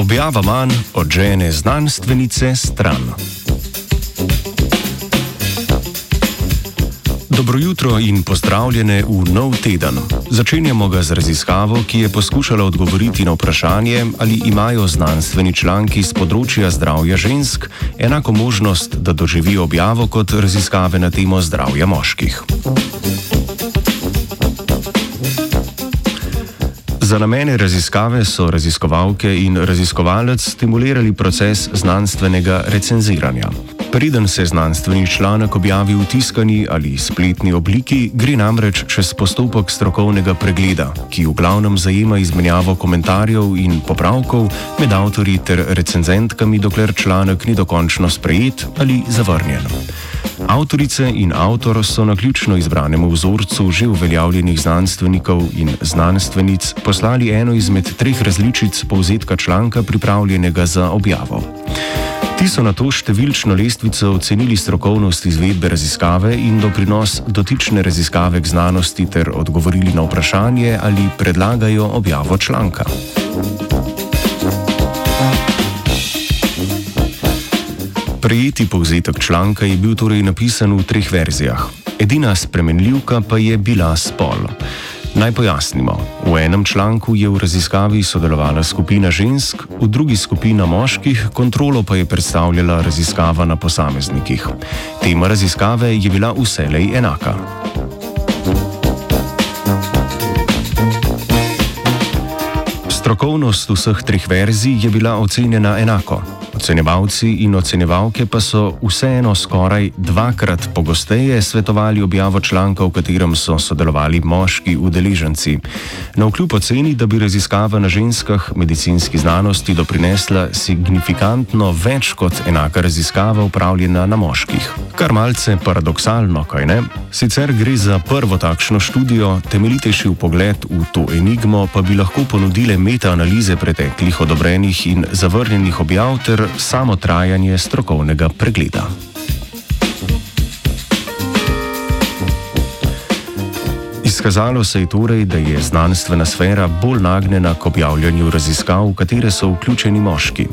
Objava manj od žene znanstvenice stran. Dobro jutro in pozdravljene v nov teden. Začenjamo ga z raziskavo, ki je poskušala odgovoriti na vprašanje, ali imajo znanstveni članki z področja zdravja žensk enako možnost, da doživijo objavo kot raziskave na temo zdravja moških. Za namene raziskave so raziskovalke in raziskovalec stimulirali proces znanstvenega recenziranja. Preden se znanstveni članek objavi v tiskani ali spletni obliki, gre namreč čez postopek strokovnega pregleda, ki v glavnem zajema izmenjavo komentarjev in popravkov med avtorji ter recenzentkami, dokler članek ni dokončno sprejet ali zavrnjen. Avtorice in avtor so na ključno izbranemu vzorcu že uveljavljenih znanstvenikov in znanstvenic poslali eno izmed treh različic povzetka članka, pripravljenega za objavo. Ti so na to številčno lestvico ocenili strokovnost izvedbe raziskave in doprinos dotične raziskave k znanosti ter odgovorili na vprašanje, ali predlagajo objavo članka. Prejeti povzetek članka je bil torej napisan v treh verzijah. Edina spremenljivka pa je bila spol. Naj pojasnimo. V enem članku je v raziskavi sodelovala skupina žensk, v drugi skupina moških, kontrolo pa je predstavljala raziskava na posameznikih. Tema raziskave je bila vselej enaka. Strokovnost vseh treh verzij je bila ocenjena enako. Ocenjevalci in ocenjevalke pa so vseeno skoraj dvakrat pogosteje svetovali objavo članka, v katerem so sodelovali moški udeleženci. Na vkljub oceni, da bi raziskava na ženskah medicinski znanosti doprinesla signifikantno več kot enaka raziskava upravljena na moških. Kar malce paradoksalno, kaj ne? Sicer gre za prvo takšno študijo, temeljitejši pogled v to enigmo pa bi lahko ponudile metaanalize preteklih odobrenih in zavrnjenih objav ter samo trajanje strokovnega pregleda. Izkazalo se je torej, da je znanstvena sfera bolj nagnjena k objavljanju raziskav, v katere so vključeni moški.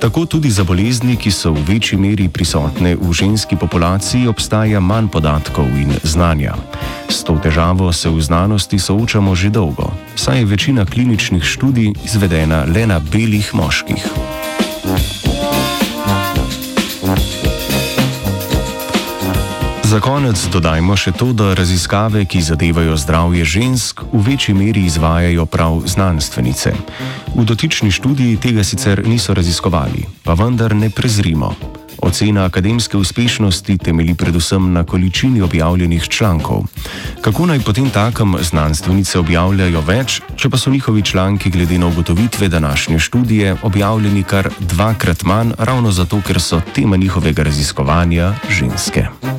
Tako tudi za bolezni, ki so v večji meri prisotne v ženski populaciji, obstaja manj podatkov in znanja. S to težavo se v znanosti soočamo že dolgo, saj je večina kliničnih študij izvedena le na belih moških. Za konec dodajmo še to, da raziskave, ki zadevajo zdravje žensk, v večji meri izvajajo prav znanstvenice. V dotični študiji tega sicer niso raziskovali, pa vendar ne prezrimo. Ocena akademske uspešnosti temelji predvsem na količini objavljenih člankov. Kako naj potem takem znanstvenice objavljajo več, če pa so njihovi članki glede na ugotovitve današnje študije objavljeni kar dvakrat manj, ravno zato, ker so tema njihovega raziskovanja ženske.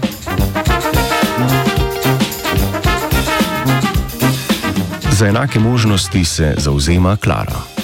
Za enake možnosti se zauzema Klara.